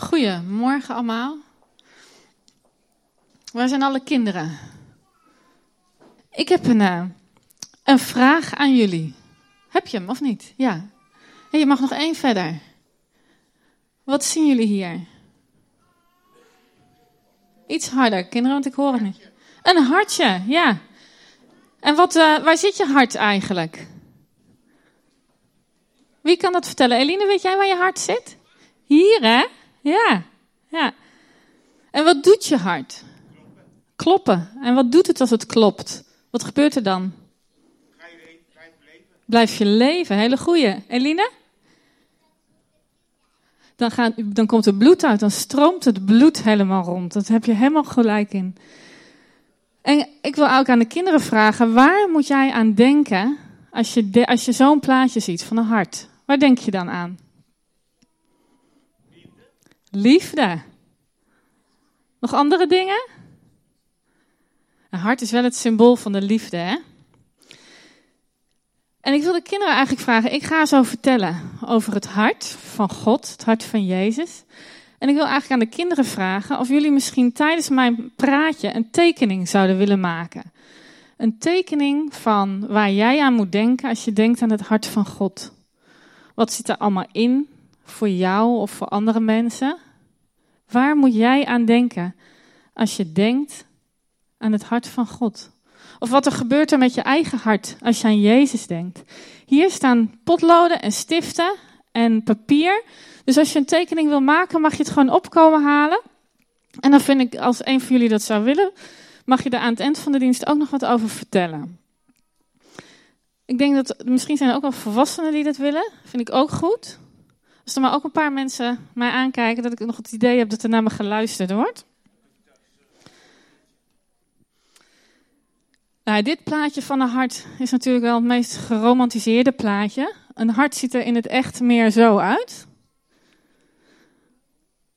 Goedemorgen allemaal. Waar zijn alle kinderen? Ik heb een, uh, een vraag aan jullie. Heb je hem of niet? Ja. Hey, je mag nog één verder. Wat zien jullie hier? Iets harder, kinderen, want ik hoor het niet. Een hartje, ja. En wat, uh, waar zit je hart eigenlijk? Wie kan dat vertellen? Eline, weet jij waar je hart zit? Hier, hè? Ja, ja. En wat doet je hart? Kloppen. En wat doet het als het klopt? Wat gebeurt er dan? Blijf je leven. Hele goeie. Eline? Dan, gaat, dan komt er bloed uit. Dan stroomt het bloed helemaal rond. Dat heb je helemaal gelijk in. En ik wil ook aan de kinderen vragen: waar moet jij aan denken als je, als je zo'n plaatje ziet van een hart? Waar denk je dan aan? Liefde. Nog andere dingen? Een hart is wel het symbool van de liefde, hè? En ik wil de kinderen eigenlijk vragen, ik ga zo vertellen over het hart van God, het hart van Jezus. En ik wil eigenlijk aan de kinderen vragen of jullie misschien tijdens mijn praatje een tekening zouden willen maken. Een tekening van waar jij aan moet denken als je denkt aan het hart van God. Wat zit er allemaal in voor jou of voor andere mensen? Waar moet jij aan denken als je denkt aan het hart van God? Of wat er gebeurt er met je eigen hart als je aan Jezus denkt? Hier staan potloden en stiften en papier. Dus als je een tekening wil maken, mag je het gewoon opkomen halen. En dan vind ik, als een van jullie dat zou willen, mag je er aan het eind van de dienst ook nog wat over vertellen. Ik denk dat misschien zijn er ook wel volwassenen die dat willen. Vind ik ook goed. Als er maar ook een paar mensen mij aankijken, dat ik nog het idee heb dat er naar me geluisterd wordt. Nou, dit plaatje van een hart is natuurlijk wel het meest geromantiseerde plaatje. Een hart ziet er in het echt meer zo uit.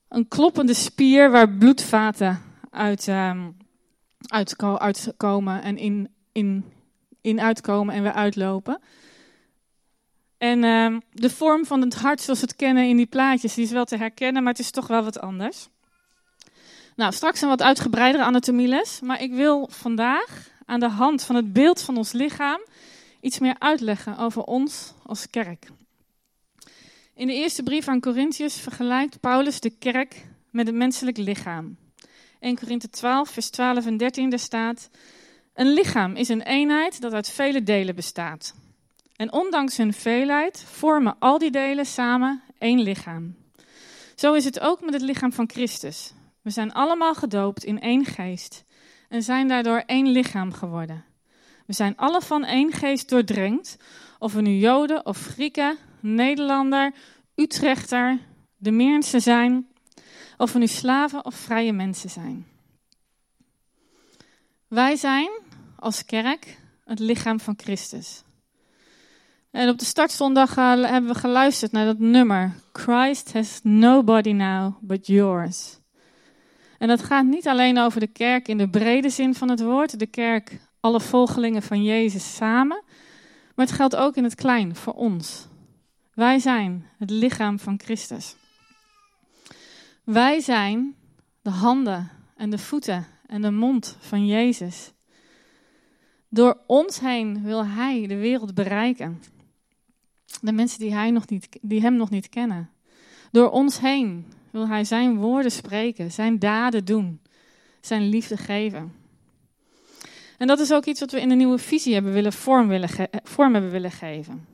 Een kloppende spier waar bloedvaten uit, um, uitkomen en in, in, in uitkomen en weer uitlopen. En uh, de vorm van het hart zoals we het kennen in die plaatjes, die is wel te herkennen, maar het is toch wel wat anders. Nou, straks een wat uitgebreidere anatomieles, maar ik wil vandaag aan de hand van het beeld van ons lichaam iets meer uitleggen over ons als kerk. In de eerste brief aan Corinthiërs vergelijkt Paulus de kerk met het menselijk lichaam. 1 Korinthe 12, vers 12 en 13, daar staat: Een lichaam is een eenheid dat uit vele delen bestaat. En ondanks hun veelheid vormen al die delen samen één lichaam. Zo is het ook met het lichaam van Christus. We zijn allemaal gedoopt in één geest en zijn daardoor één lichaam geworden. We zijn alle van één geest doordrenkt, of we nu Joden of Grieken, Nederlander, Utrechter, de Meernse zijn, of we nu slaven of vrije mensen zijn. Wij zijn als kerk het lichaam van Christus. En op de startzondag hebben we geluisterd naar dat nummer. Christ has nobody now but yours. En dat gaat niet alleen over de kerk in de brede zin van het woord, de kerk, alle volgelingen van Jezus samen, maar het geldt ook in het klein voor ons. Wij zijn het lichaam van Christus. Wij zijn de handen en de voeten en de mond van Jezus. Door ons heen wil Hij de wereld bereiken. De mensen die, hij nog niet, die Hem nog niet kennen. Door ons heen wil Hij Zijn woorden spreken, Zijn daden doen, Zijn liefde geven. En dat is ook iets wat we in de nieuwe visie hebben willen vorm, willen vorm hebben willen geven.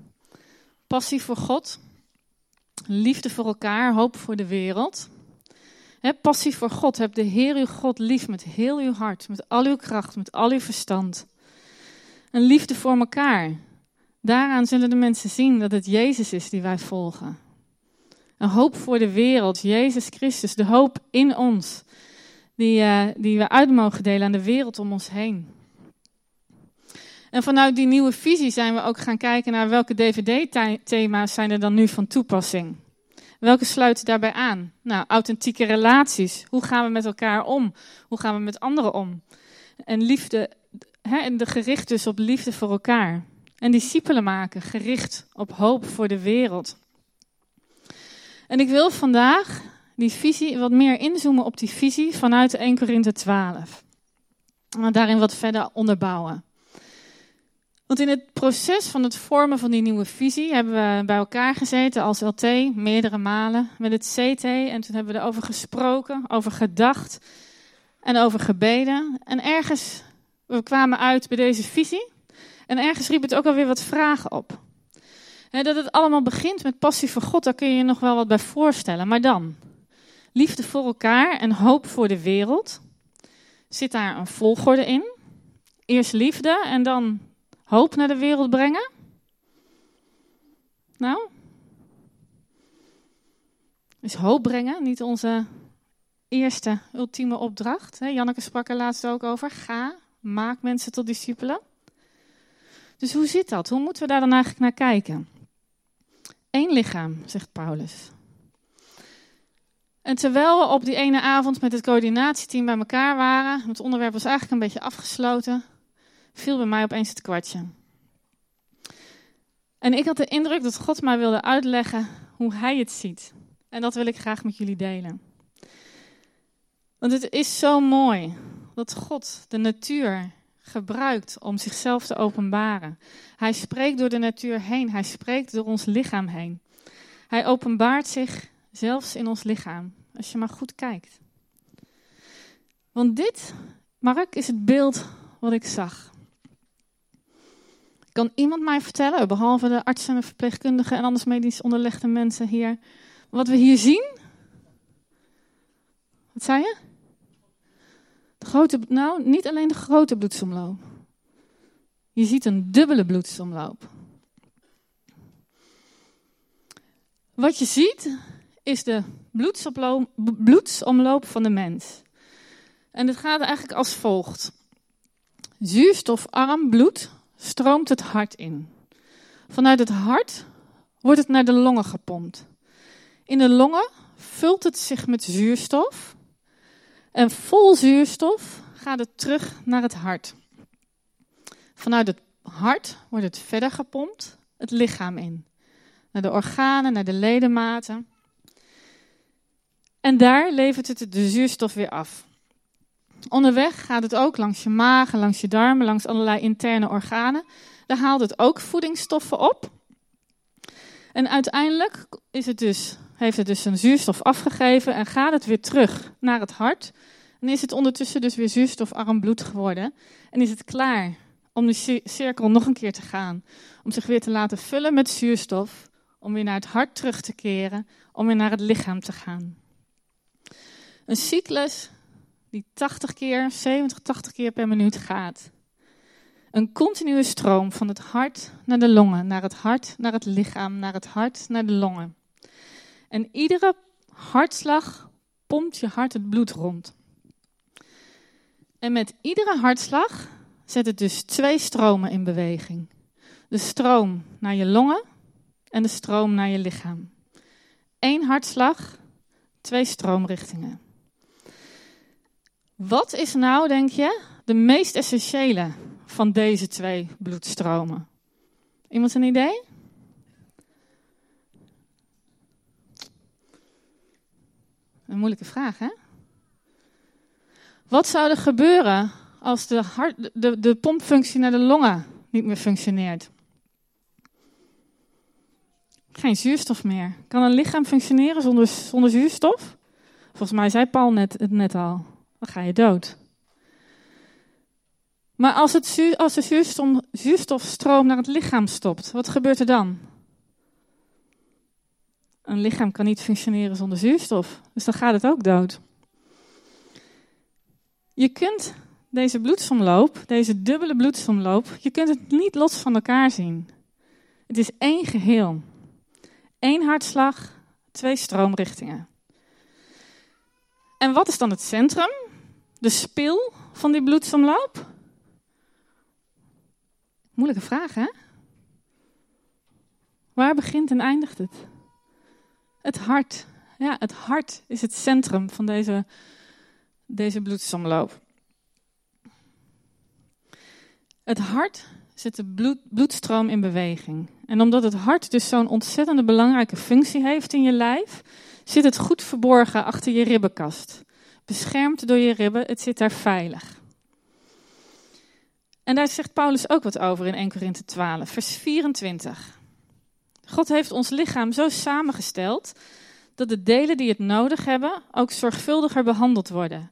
Passie voor God, liefde voor elkaar, hoop voor de wereld. Passie voor God. Heb de Heer uw God lief met heel uw hart, met al uw kracht, met al uw verstand. Een liefde voor elkaar. Daaraan zullen de mensen zien dat het Jezus is die wij volgen. Een hoop voor de wereld, Jezus Christus, de hoop in ons, die, uh, die we uit mogen delen aan de wereld om ons heen. En vanuit die nieuwe visie zijn we ook gaan kijken naar welke DVD-thema's zijn er dan nu van toepassing. Welke sluiten daarbij aan? Nou, authentieke relaties. Hoe gaan we met elkaar om? Hoe gaan we met anderen om? En liefde, hè, en de gericht dus op liefde voor elkaar. En discipelen maken, gericht op hoop voor de wereld. En ik wil vandaag die visie, wat meer inzoomen op die visie vanuit 1 Korinthe 12. En daarin wat verder onderbouwen. Want in het proces van het vormen van die nieuwe visie hebben we bij elkaar gezeten als LT meerdere malen met het CT. En toen hebben we erover gesproken, over gedacht en over gebeden. En ergens, we kwamen uit bij deze visie. En ergens riep het ook alweer wat vragen op. dat het allemaal begint met passie voor God, daar kun je je nog wel wat bij voorstellen. Maar dan, liefde voor elkaar en hoop voor de wereld. Zit daar een volgorde in? Eerst liefde en dan hoop naar de wereld brengen? Nou? Is hoop brengen niet onze eerste ultieme opdracht? Janneke sprak er laatst ook over. Ga, maak mensen tot discipelen. Dus hoe zit dat? Hoe moeten we daar dan eigenlijk naar kijken? Eén lichaam, zegt Paulus. En terwijl we op die ene avond met het coördinatieteam bij elkaar waren, het onderwerp was eigenlijk een beetje afgesloten, viel bij mij opeens het kwartje. En ik had de indruk dat God mij wilde uitleggen hoe Hij het ziet. En dat wil ik graag met jullie delen. Want het is zo mooi dat God de natuur gebruikt om zichzelf te openbaren. Hij spreekt door de natuur heen, hij spreekt door ons lichaam heen. Hij openbaart zich zelfs in ons lichaam, als je maar goed kijkt. Want dit, Mark, is het beeld wat ik zag. Kan iemand mij vertellen, behalve de artsen en verpleegkundigen en anders medisch onderlegde mensen hier, wat we hier zien? Wat zei je? Grote, nou, niet alleen de grote bloedsomloop. Je ziet een dubbele bloedsomloop. Wat je ziet is de bloedsomloop, bloedsomloop van de mens. En het gaat eigenlijk als volgt. Zuurstofarm bloed stroomt het hart in. Vanuit het hart wordt het naar de longen gepompt. In de longen vult het zich met zuurstof. En vol zuurstof gaat het terug naar het hart. Vanuit het hart wordt het verder gepompt het lichaam in. Naar de organen, naar de ledematen. En daar levert het de zuurstof weer af. Onderweg gaat het ook langs je magen, langs je darmen, langs allerlei interne organen. Daar haalt het ook voedingsstoffen op. En uiteindelijk is het dus, heeft het dus zijn zuurstof afgegeven en gaat het weer terug naar het hart. En is het ondertussen dus weer zuurstofarm bloed geworden. En is het klaar om de cirkel nog een keer te gaan. Om zich weer te laten vullen met zuurstof. Om weer naar het hart terug te keren. Om weer naar het lichaam te gaan. Een cyclus die 80 keer, 70, 80 keer per minuut gaat. Een continue stroom van het hart naar de longen, naar het hart, naar het lichaam, naar het hart, naar de longen. En iedere hartslag pompt je hart het bloed rond. En met iedere hartslag zet het dus twee stromen in beweging. De stroom naar je longen en de stroom naar je lichaam. Eén hartslag, twee stroomrichtingen. Wat is nou, denk je, de meest essentiële van deze twee bloedstromen? Iemand een idee? Een moeilijke vraag, hè? Wat zou er gebeuren als de, hart, de, de pompfunctie naar de longen niet meer functioneert? Geen zuurstof meer. Kan een lichaam functioneren zonder, zonder zuurstof? Volgens mij zei Paul net, het net al dan ga je dood. Maar als, het, als de zuurstof, zuurstofstroom naar het lichaam stopt, wat gebeurt er dan? Een lichaam kan niet functioneren zonder zuurstof, dus dan gaat het ook dood. Je kunt deze bloedsomloop, deze dubbele bloedsomloop, je kunt het niet los van elkaar zien. Het is één geheel. Eén hartslag, twee stroomrichtingen. En wat is dan het centrum? de spil van die bloedsomloop? Moeilijke vraag, hè? Waar begint en eindigt het? Het hart. Ja, het hart is het centrum van deze, deze bloedsomloop. Het hart zet de bloed, bloedstroom in beweging. En omdat het hart dus zo'n ontzettende belangrijke functie heeft in je lijf, zit het goed verborgen achter je ribbenkast. Beschermd door je ribben, het zit daar veilig. En daar zegt Paulus ook wat over in 1 Korinthe 12, vers 24. God heeft ons lichaam zo samengesteld dat de delen die het nodig hebben ook zorgvuldiger behandeld worden,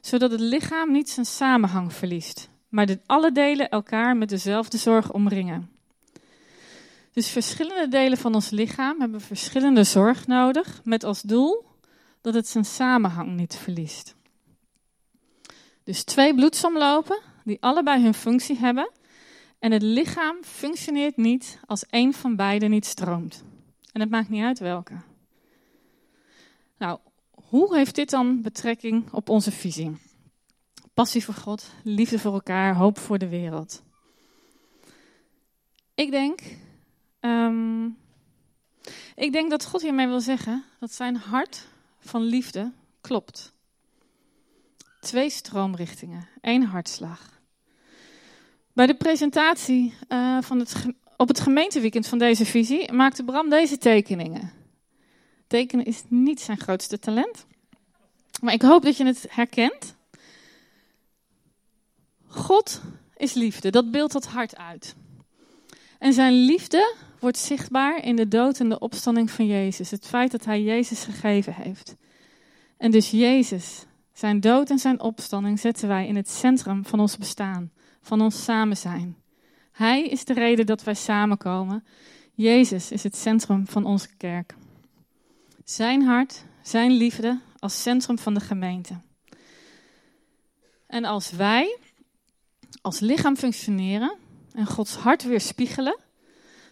zodat het lichaam niet zijn samenhang verliest, maar dat alle delen elkaar met dezelfde zorg omringen. Dus verschillende delen van ons lichaam hebben verschillende zorg nodig, met als doel dat het zijn samenhang niet verliest. Dus twee bloedsomlopen die allebei hun functie hebben en het lichaam functioneert niet als één van beide niet stroomt. En het maakt niet uit welke. Nou, hoe heeft dit dan betrekking op onze visie? Passie voor God, liefde voor elkaar, hoop voor de wereld. Ik denk, um, ik denk dat God hiermee wil zeggen dat zijn hart van liefde klopt. Twee stroomrichtingen, één hartslag. Bij de presentatie uh, van het, op het gemeenteweekend van deze visie maakte Bram deze tekeningen. Tekenen is niet zijn grootste talent. Maar ik hoop dat je het herkent. God is liefde, dat beeldt het hart uit. En zijn liefde wordt zichtbaar in de dood en de opstanding van Jezus. Het feit dat hij Jezus gegeven heeft. En dus Jezus, zijn dood en zijn opstanding zetten wij in het centrum van ons bestaan, van ons samen zijn. Hij is de reden dat wij samenkomen. Jezus is het centrum van onze kerk. Zijn hart, zijn liefde als centrum van de gemeente. En als wij als lichaam functioneren en Gods hart weerspiegelen,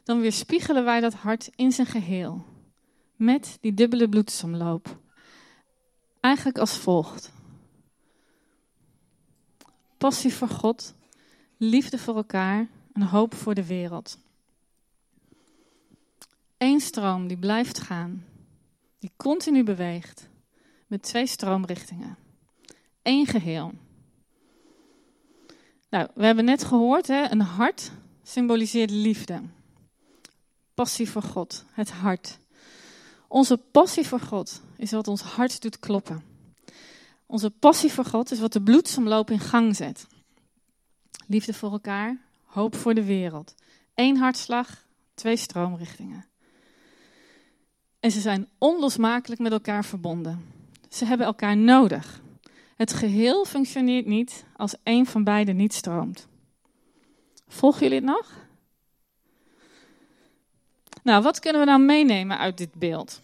dan weerspiegelen wij dat hart in zijn geheel. Met die dubbele bloedsomloop. Eigenlijk als volgt. Passie voor God, liefde voor elkaar en hoop voor de wereld. Eén stroom die blijft gaan, die continu beweegt, met twee stroomrichtingen. Eén geheel. Nou, we hebben net gehoord, hè, een hart symboliseert liefde. Passie voor God, het hart. Onze passie voor God is wat ons hart doet kloppen. Onze passie voor God is wat de bloedsomloop in gang zet. Liefde voor elkaar, hoop voor de wereld. Eén hartslag, twee stroomrichtingen. En ze zijn onlosmakelijk met elkaar verbonden. Ze hebben elkaar nodig. Het geheel functioneert niet als één van beiden niet stroomt. Volgen jullie het nog? Nou, wat kunnen we nou meenemen uit dit beeld?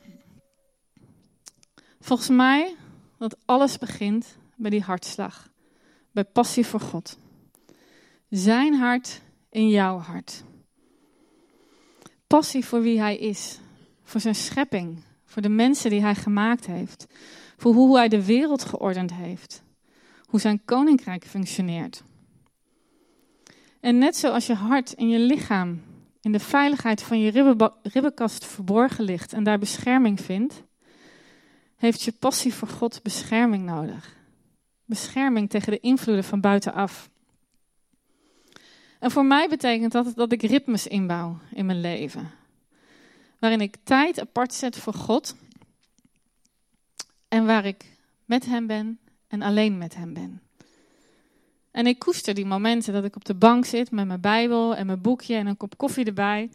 Volgens mij dat alles begint bij die hartslag, bij passie voor God. Zijn hart in jouw hart. Passie voor wie hij is, voor zijn schepping, voor de mensen die hij gemaakt heeft, voor hoe hij de wereld geordend heeft, hoe zijn koninkrijk functioneert. En net zoals je hart en je lichaam in de veiligheid van je ribbenkast verborgen ligt en daar bescherming vindt, heeft je passie voor God bescherming nodig. Bescherming tegen de invloeden van buitenaf. En voor mij betekent dat dat ik ritmes inbouw in mijn leven. Waarin ik tijd apart zet voor God. En waar ik met Hem ben en alleen met Hem ben. En ik koester die momenten dat ik op de bank zit met mijn Bijbel en mijn boekje en een kop koffie erbij.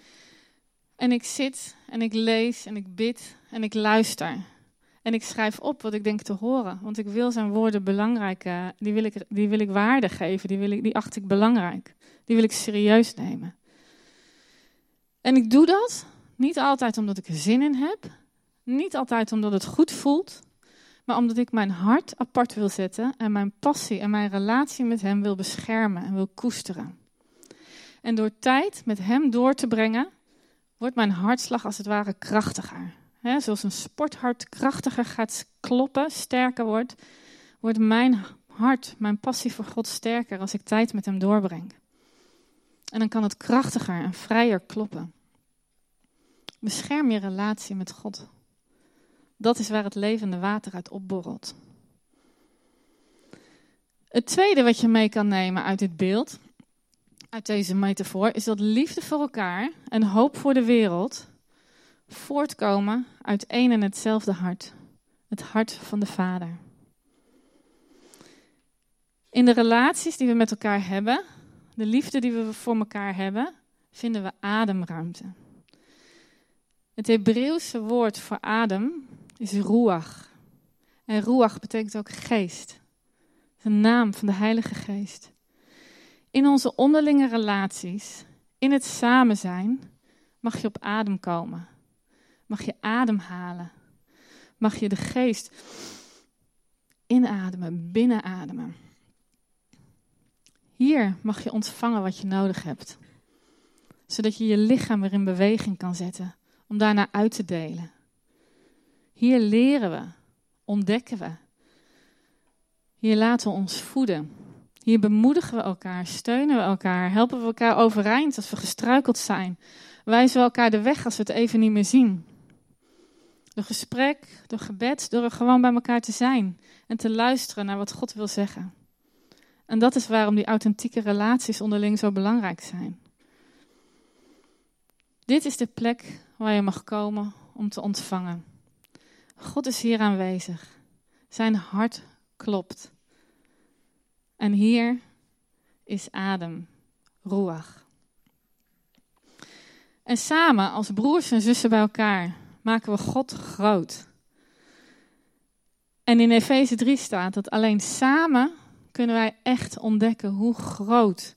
En ik zit en ik lees en ik bid en ik luister. En ik schrijf op wat ik denk te horen. Want ik wil zijn woorden belangrijk, die, wil ik, die wil ik waarde geven, die, wil ik, die acht ik belangrijk. Die wil ik serieus nemen. En ik doe dat niet altijd omdat ik er zin in heb, niet altijd omdat het goed voelt, maar omdat ik mijn hart apart wil zetten en mijn passie en mijn relatie met Hem wil beschermen en wil koesteren. En door tijd met Hem door te brengen, wordt mijn hartslag als het ware krachtiger. He, zoals een sporthart krachtiger gaat kloppen, sterker wordt, wordt mijn hart, mijn passie voor God sterker als ik tijd met Hem doorbreng. En dan kan het krachtiger en vrijer kloppen. Bescherm je relatie met God. Dat is waar het levende water uit opborrelt. Het tweede wat je mee kan nemen uit dit beeld, uit deze metafoor, is dat liefde voor elkaar en hoop voor de wereld voortkomen uit één en hetzelfde hart, het hart van de Vader. In de relaties die we met elkaar hebben, de liefde die we voor elkaar hebben, vinden we ademruimte. Het Hebreeuwse woord voor adem is ruach. En ruach betekent ook geest. De naam van de Heilige Geest. In onze onderlinge relaties, in het samen zijn, mag je op adem komen. Mag je ademhalen. Mag je de geest inademen, binnenademen. Hier mag je ontvangen wat je nodig hebt. Zodat je je lichaam weer in beweging kan zetten om daarna uit te delen. Hier leren we, ontdekken we. Hier laten we ons voeden. Hier bemoedigen we elkaar, steunen we elkaar, helpen we elkaar overeind als we gestruikeld zijn. Wijzen we elkaar de weg als we het even niet meer zien. Door gesprek, door gebed, door er gewoon bij elkaar te zijn en te luisteren naar wat God wil zeggen. En dat is waarom die authentieke relaties onderling zo belangrijk zijn. Dit is de plek waar je mag komen om te ontvangen. God is hier aanwezig. Zijn hart klopt. En hier is adem, ruach. En samen als broers en zussen bij elkaar maken we God groot. En in Efeze 3 staat dat alleen samen kunnen wij echt ontdekken hoe groot,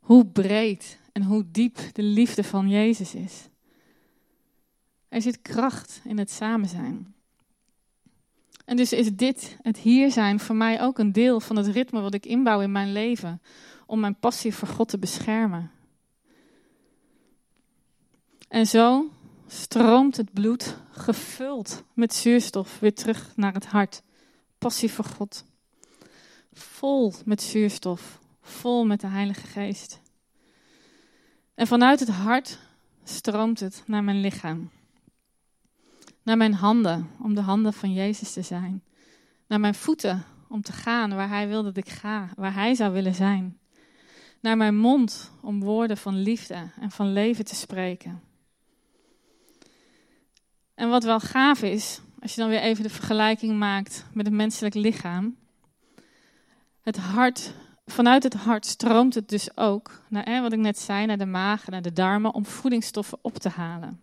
hoe breed en hoe diep de liefde van Jezus is. Er zit kracht in het samen zijn. En dus is dit, het hier zijn, voor mij ook een deel van het ritme wat ik inbouw in mijn leven. Om mijn passie voor God te beschermen. En zo stroomt het bloed gevuld met zuurstof weer terug naar het hart. Passie voor God. Vol met zuurstof. Vol met de Heilige Geest. En vanuit het hart stroomt het naar mijn lichaam. Naar mijn handen, om de handen van Jezus te zijn. Naar mijn voeten, om te gaan waar Hij wil dat ik ga, waar Hij zou willen zijn. Naar mijn mond, om woorden van liefde en van leven te spreken. En wat wel gaaf is, als je dan weer even de vergelijking maakt met het menselijk lichaam. Het hart, vanuit het hart stroomt het dus ook, naar, wat ik net zei, naar de maag, naar de darmen, om voedingsstoffen op te halen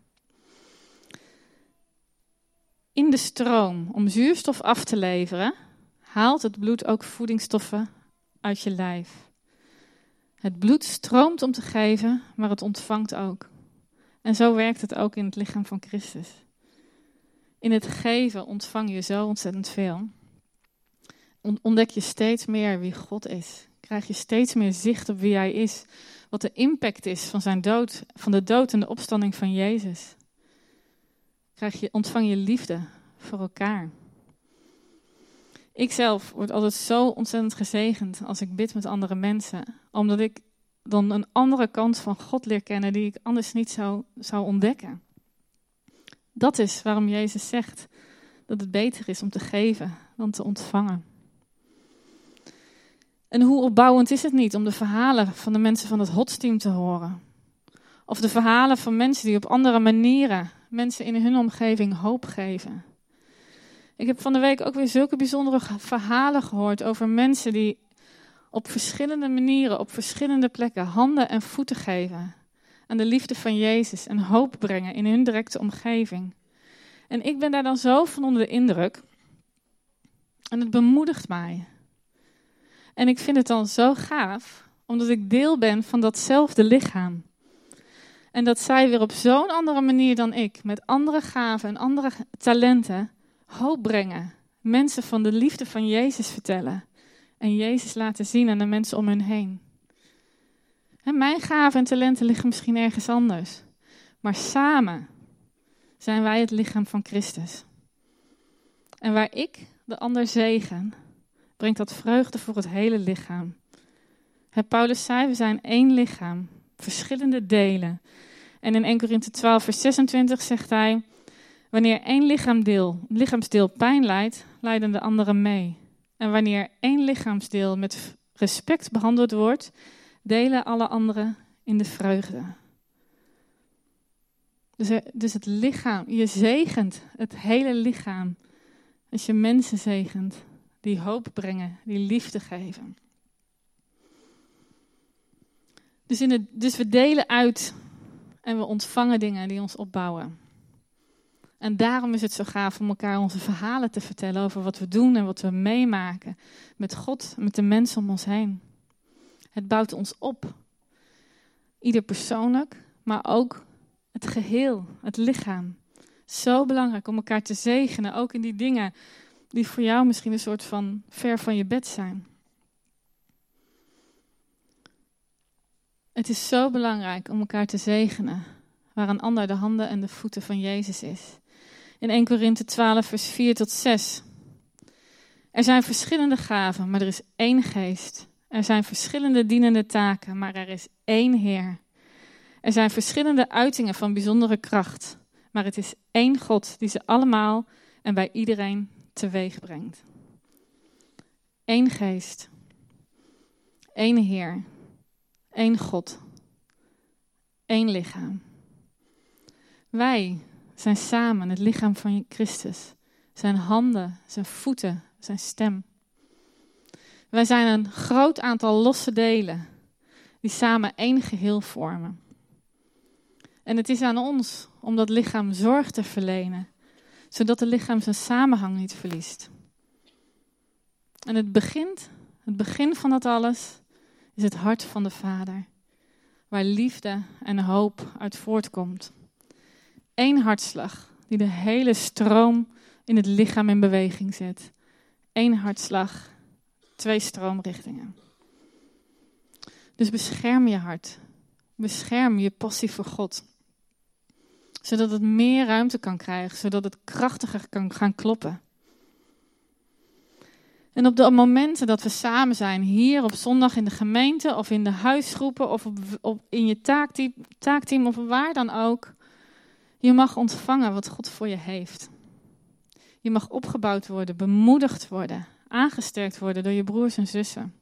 in de stroom om zuurstof af te leveren, haalt het bloed ook voedingsstoffen uit je lijf. Het bloed stroomt om te geven, maar het ontvangt ook. En zo werkt het ook in het lichaam van Christus. In het geven ontvang je zo ontzettend veel. Ontdek je steeds meer wie God is. Krijg je steeds meer zicht op wie Hij is. Wat de impact is van zijn dood, van de dood en de opstanding van Jezus krijg je, ontvang je liefde voor elkaar. Ik zelf word altijd zo ontzettend gezegend als ik bid met andere mensen, omdat ik dan een andere kant van God leer kennen die ik anders niet zou, zou ontdekken. Dat is waarom Jezus zegt dat het beter is om te geven dan te ontvangen. En hoe opbouwend is het niet om de verhalen van de mensen van het Hotsteam te horen? Of de verhalen van mensen die op andere manieren mensen in hun omgeving hoop geven. Ik heb van de week ook weer zulke bijzondere verhalen gehoord over mensen die op verschillende manieren, op verschillende plekken handen en voeten geven aan de liefde van Jezus en hoop brengen in hun directe omgeving. En ik ben daar dan zo van onder de indruk. En het bemoedigt mij. En ik vind het dan zo gaaf, omdat ik deel ben van datzelfde lichaam. En dat zij weer op zo'n andere manier dan ik, met andere gaven en andere talenten, hoop brengen. Mensen van de liefde van Jezus vertellen. En Jezus laten zien aan de mensen om hen heen. En mijn gaven en talenten liggen misschien ergens anders. Maar samen zijn wij het lichaam van Christus. En waar ik de ander zegen, brengt dat vreugde voor het hele lichaam. Paulus zei, we zijn één lichaam, verschillende delen. En in 1 Korinthe 12, vers 26 zegt hij: Wanneer één lichaamdeel, lichaamsdeel pijn lijdt, lijden de anderen mee. En wanneer één lichaamsdeel met respect behandeld wordt, delen alle anderen in de vreugde. Dus, er, dus het lichaam, je zegent het hele lichaam. Als je mensen zegent die hoop brengen, die liefde geven. Dus, in het, dus we delen uit en we ontvangen dingen die ons opbouwen. En daarom is het zo gaaf om elkaar onze verhalen te vertellen over wat we doen en wat we meemaken met God, met de mensen om ons heen. Het bouwt ons op. Ieder persoonlijk, maar ook het geheel, het lichaam. Zo belangrijk om elkaar te zegenen, ook in die dingen die voor jou misschien een soort van ver van je bed zijn. Het is zo belangrijk om elkaar te zegenen, waar een ander de handen en de voeten van Jezus is. In 1 Korinthe 12, vers 4 tot 6. Er zijn verschillende gaven, maar er is één geest. Er zijn verschillende dienende taken, maar er is één Heer. Er zijn verschillende uitingen van bijzondere kracht, maar het is één God die ze allemaal en bij iedereen teweeg brengt. Eén geest, één Heer, één God, één lichaam. Wij zijn samen het lichaam van Christus, zijn handen, zijn voeten, zijn stem. Wij zijn een groot aantal losse delen die samen één geheel vormen. En het is aan ons om dat lichaam zorg te verlenen, zodat het lichaam zijn samenhang niet verliest. En het begint, het begin van dat alles, is het hart van de Vader, waar liefde en hoop uit voortkomt. Eén hartslag die de hele stroom in het lichaam in beweging zet. Eén hartslag, twee stroomrichtingen. Dus bescherm je hart. Bescherm je passie voor God. Zodat het meer ruimte kan krijgen, zodat het krachtiger kan gaan kloppen. En op de momenten dat we samen zijn, hier op zondag in de gemeente of in de huisgroepen of op, in je taakteam, taakteam of waar dan ook, je mag ontvangen wat God voor je heeft. Je mag opgebouwd worden, bemoedigd worden, aangesterkt worden door je broers en zussen.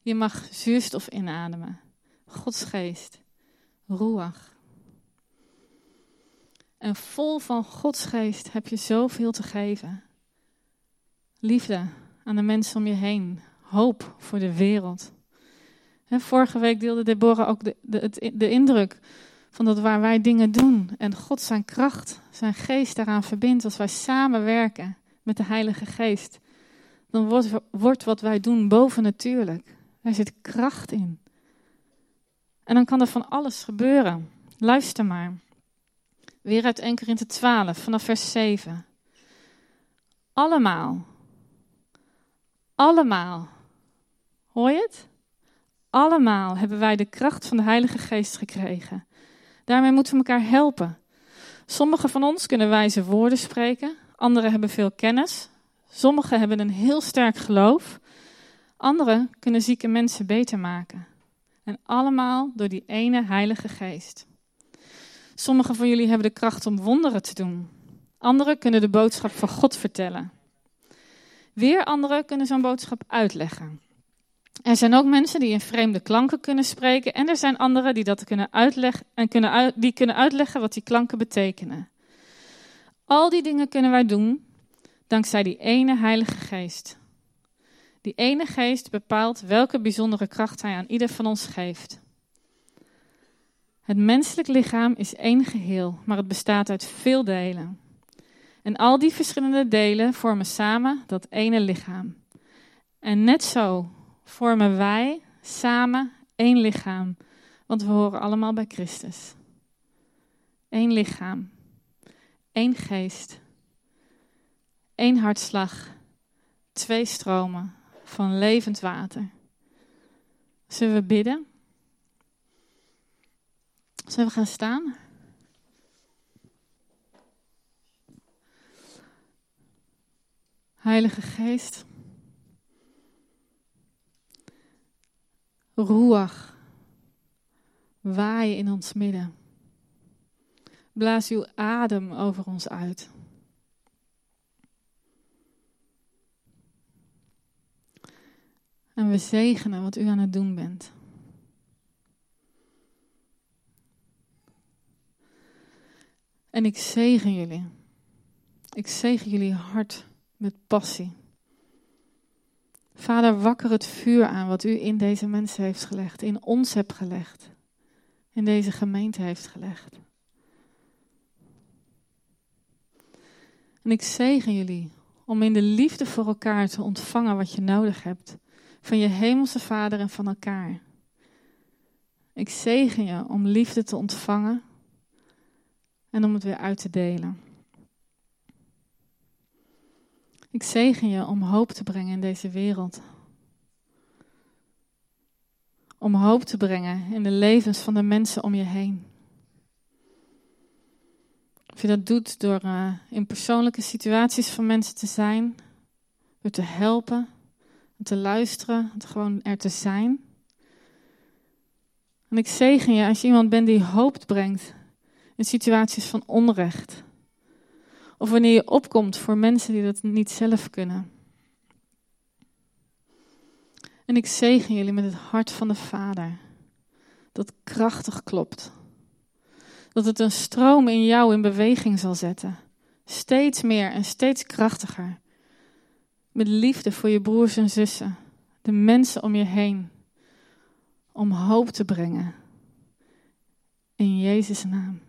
Je mag zuurstof inademen, Gods geest, ruach. En vol van Gods geest heb je zoveel te geven. Liefde aan de mensen om je heen, hoop voor de wereld. vorige week deelde Deborah ook de, de, de indruk van dat waar wij dingen doen en God zijn kracht, zijn geest daaraan verbindt, als wij samenwerken met de Heilige Geest, dan wordt, wordt wat wij doen bovennatuurlijk. Daar zit kracht in. En dan kan er van alles gebeuren. Luister maar. Weer uit 1 Korinthe 12, vanaf vers 7. Allemaal. Allemaal. Hoor je het? Allemaal hebben wij de kracht van de Heilige Geest gekregen. Daarmee moeten we elkaar helpen. Sommigen van ons kunnen wijze woorden spreken, anderen hebben veel kennis, sommigen hebben een heel sterk geloof, anderen kunnen zieke mensen beter maken. En allemaal door die ene Heilige Geest. Sommigen van jullie hebben de kracht om wonderen te doen. Anderen kunnen de boodschap van God vertellen. Weer anderen kunnen zo'n boodschap uitleggen. Er zijn ook mensen die in vreemde klanken kunnen spreken en er zijn anderen die dat kunnen uitleggen en kunnen die kunnen uitleggen wat die klanken betekenen. Al die dingen kunnen wij doen dankzij die ene Heilige Geest. Die ene Geest bepaalt welke bijzondere kracht Hij aan ieder van ons geeft. Het menselijk lichaam is één geheel, maar het bestaat uit veel delen. En al die verschillende delen vormen samen dat ene lichaam. En net zo vormen wij samen één lichaam, want we horen allemaal bij Christus. Eén lichaam, één geest, één hartslag, twee stromen van levend water. Zullen we bidden? Zullen we gaan staan? Heilige Geest. Ruach, waai in ons midden. Blaas uw adem over ons uit. En we zegenen wat u aan het doen bent. En ik zegen jullie. Ik zegen jullie hart met passie. Vader, wakker het vuur aan wat u in deze mensen heeft gelegd, in ons hebt gelegd, in deze gemeente heeft gelegd. En ik zegen jullie om in de liefde voor elkaar te ontvangen wat je nodig hebt. Van je hemelse Vader en van elkaar. Ik zegen je om liefde te ontvangen en om het weer uit te delen. Ik zegen je om hoop te brengen in deze wereld. Om hoop te brengen in de levens van de mensen om je heen. Of je dat doet door uh, in persoonlijke situaties van mensen te zijn, door te helpen, te luisteren, gewoon er te zijn. En ik zegen je als je iemand bent die hoop brengt in situaties van onrecht. Of wanneer je opkomt voor mensen die dat niet zelf kunnen. En ik zegen jullie met het hart van de Vader, dat krachtig klopt dat het een stroom in jou in beweging zal zetten. Steeds meer en steeds krachtiger. Met liefde voor je broers en zussen, de mensen om je heen. Om hoop te brengen. In Jezus' naam.